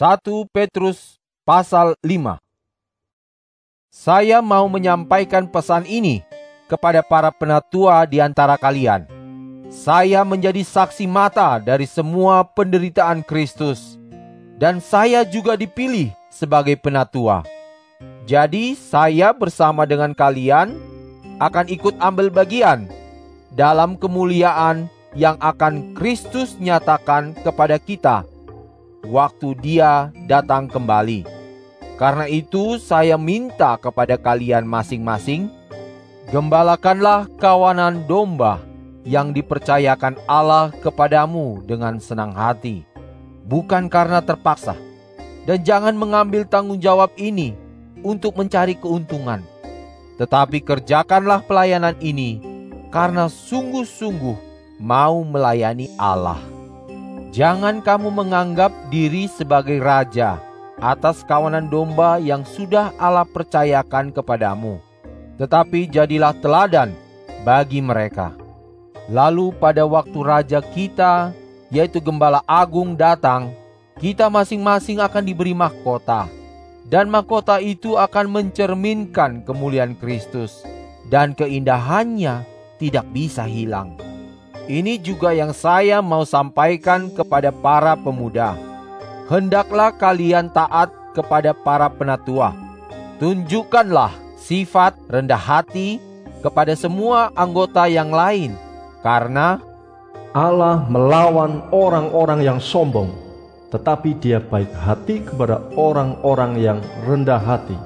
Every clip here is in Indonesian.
1 Petrus pasal 5 Saya mau menyampaikan pesan ini kepada para penatua di antara kalian. Saya menjadi saksi mata dari semua penderitaan Kristus dan saya juga dipilih sebagai penatua. Jadi saya bersama dengan kalian akan ikut ambil bagian dalam kemuliaan yang akan Kristus nyatakan kepada kita waktu Dia datang kembali. Karena itu, saya minta kepada kalian masing-masing, gembalakanlah kawanan domba yang dipercayakan Allah kepadamu dengan senang hati, bukan karena terpaksa, dan jangan mengambil tanggung jawab ini untuk mencari keuntungan, tetapi kerjakanlah pelayanan ini karena sungguh-sungguh mau melayani Allah. Jangan kamu menganggap diri sebagai raja atas kawanan domba yang sudah Allah percayakan kepadamu, tetapi jadilah teladan bagi mereka. Lalu, pada waktu raja kita, yaitu Gembala Agung, datang, kita masing-masing akan diberi mahkota, dan mahkota itu akan mencerminkan kemuliaan Kristus, dan keindahannya tidak bisa hilang. Ini juga yang saya mau sampaikan kepada para pemuda. Hendaklah kalian taat kepada para penatua. Tunjukkanlah sifat rendah hati kepada semua anggota yang lain, karena Allah melawan orang-orang yang sombong, tetapi Dia baik hati kepada orang-orang yang rendah hati.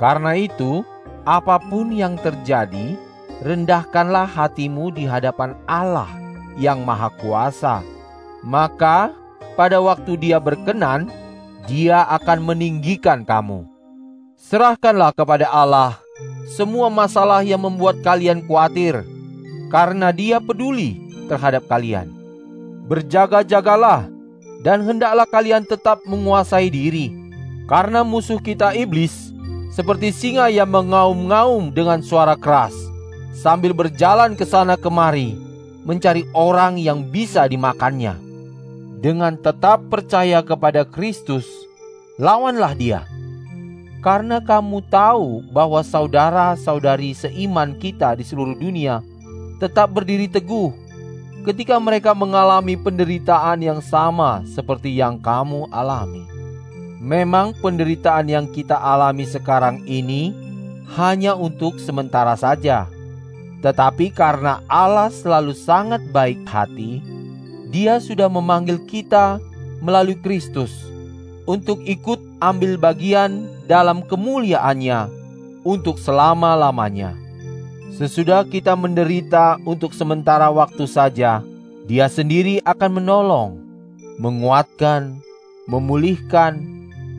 Karena itu, apa pun yang terjadi, rendahkanlah hatimu di hadapan Allah yang Maha Kuasa. Maka pada waktu Dia berkenan, Dia akan meninggikan kamu. Serahkanlah kepada Allah semua masalah yang membuat kalian khawatir, karena Dia peduli terhadap kalian. Berjaga-jagalah dan hendaklah kalian tetap menguasai diri, karena musuh kita iblis seperti singa yang mengaum-ngaum dengan suara keras sambil berjalan ke sana kemari mencari orang yang bisa dimakannya. Dengan tetap percaya kepada Kristus, lawanlah dia. Karena kamu tahu bahwa saudara-saudari seiman kita di seluruh dunia tetap berdiri teguh ketika mereka mengalami penderitaan yang sama seperti yang kamu alami. Memang penderitaan yang kita alami sekarang ini hanya untuk sementara saja tetapi karena Allah selalu sangat baik hati, Dia sudah memanggil kita melalui Kristus untuk ikut ambil bagian dalam kemuliaannya untuk selama-lamanya. Sesudah kita menderita untuk sementara waktu saja, Dia sendiri akan menolong, menguatkan, memulihkan,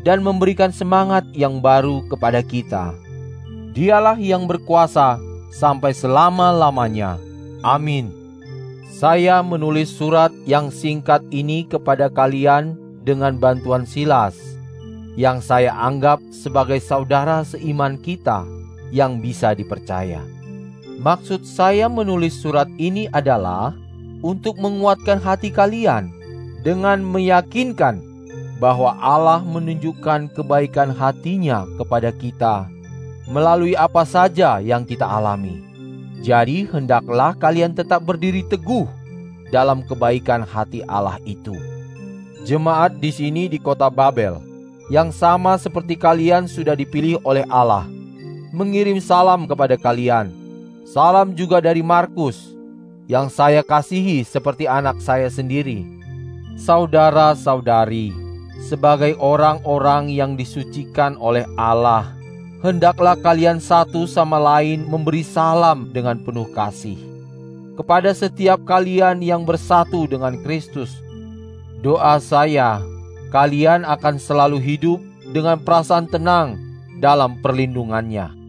dan memberikan semangat yang baru kepada kita. Dialah yang berkuasa sampai selama-lamanya. Amin. Saya menulis surat yang singkat ini kepada kalian dengan bantuan Silas, yang saya anggap sebagai saudara seiman kita yang bisa dipercaya. Maksud saya menulis surat ini adalah untuk menguatkan hati kalian dengan meyakinkan bahwa Allah menunjukkan kebaikan hatinya kepada kita melalui apa saja yang kita alami. Jadi, hendaklah kalian tetap berdiri teguh dalam kebaikan hati Allah itu. Jemaat di sini di kota Babel, yang sama seperti kalian sudah dipilih oleh Allah, mengirim salam kepada kalian. Salam juga dari Markus, yang saya kasihi seperti anak saya sendiri. Saudara-saudari, sebagai orang-orang yang disucikan oleh Allah, hendaklah kalian satu sama lain memberi salam dengan penuh kasih. Kepada setiap kalian yang bersatu dengan Kristus, doa saya, kalian akan selalu hidup dengan perasaan tenang dalam perlindungannya.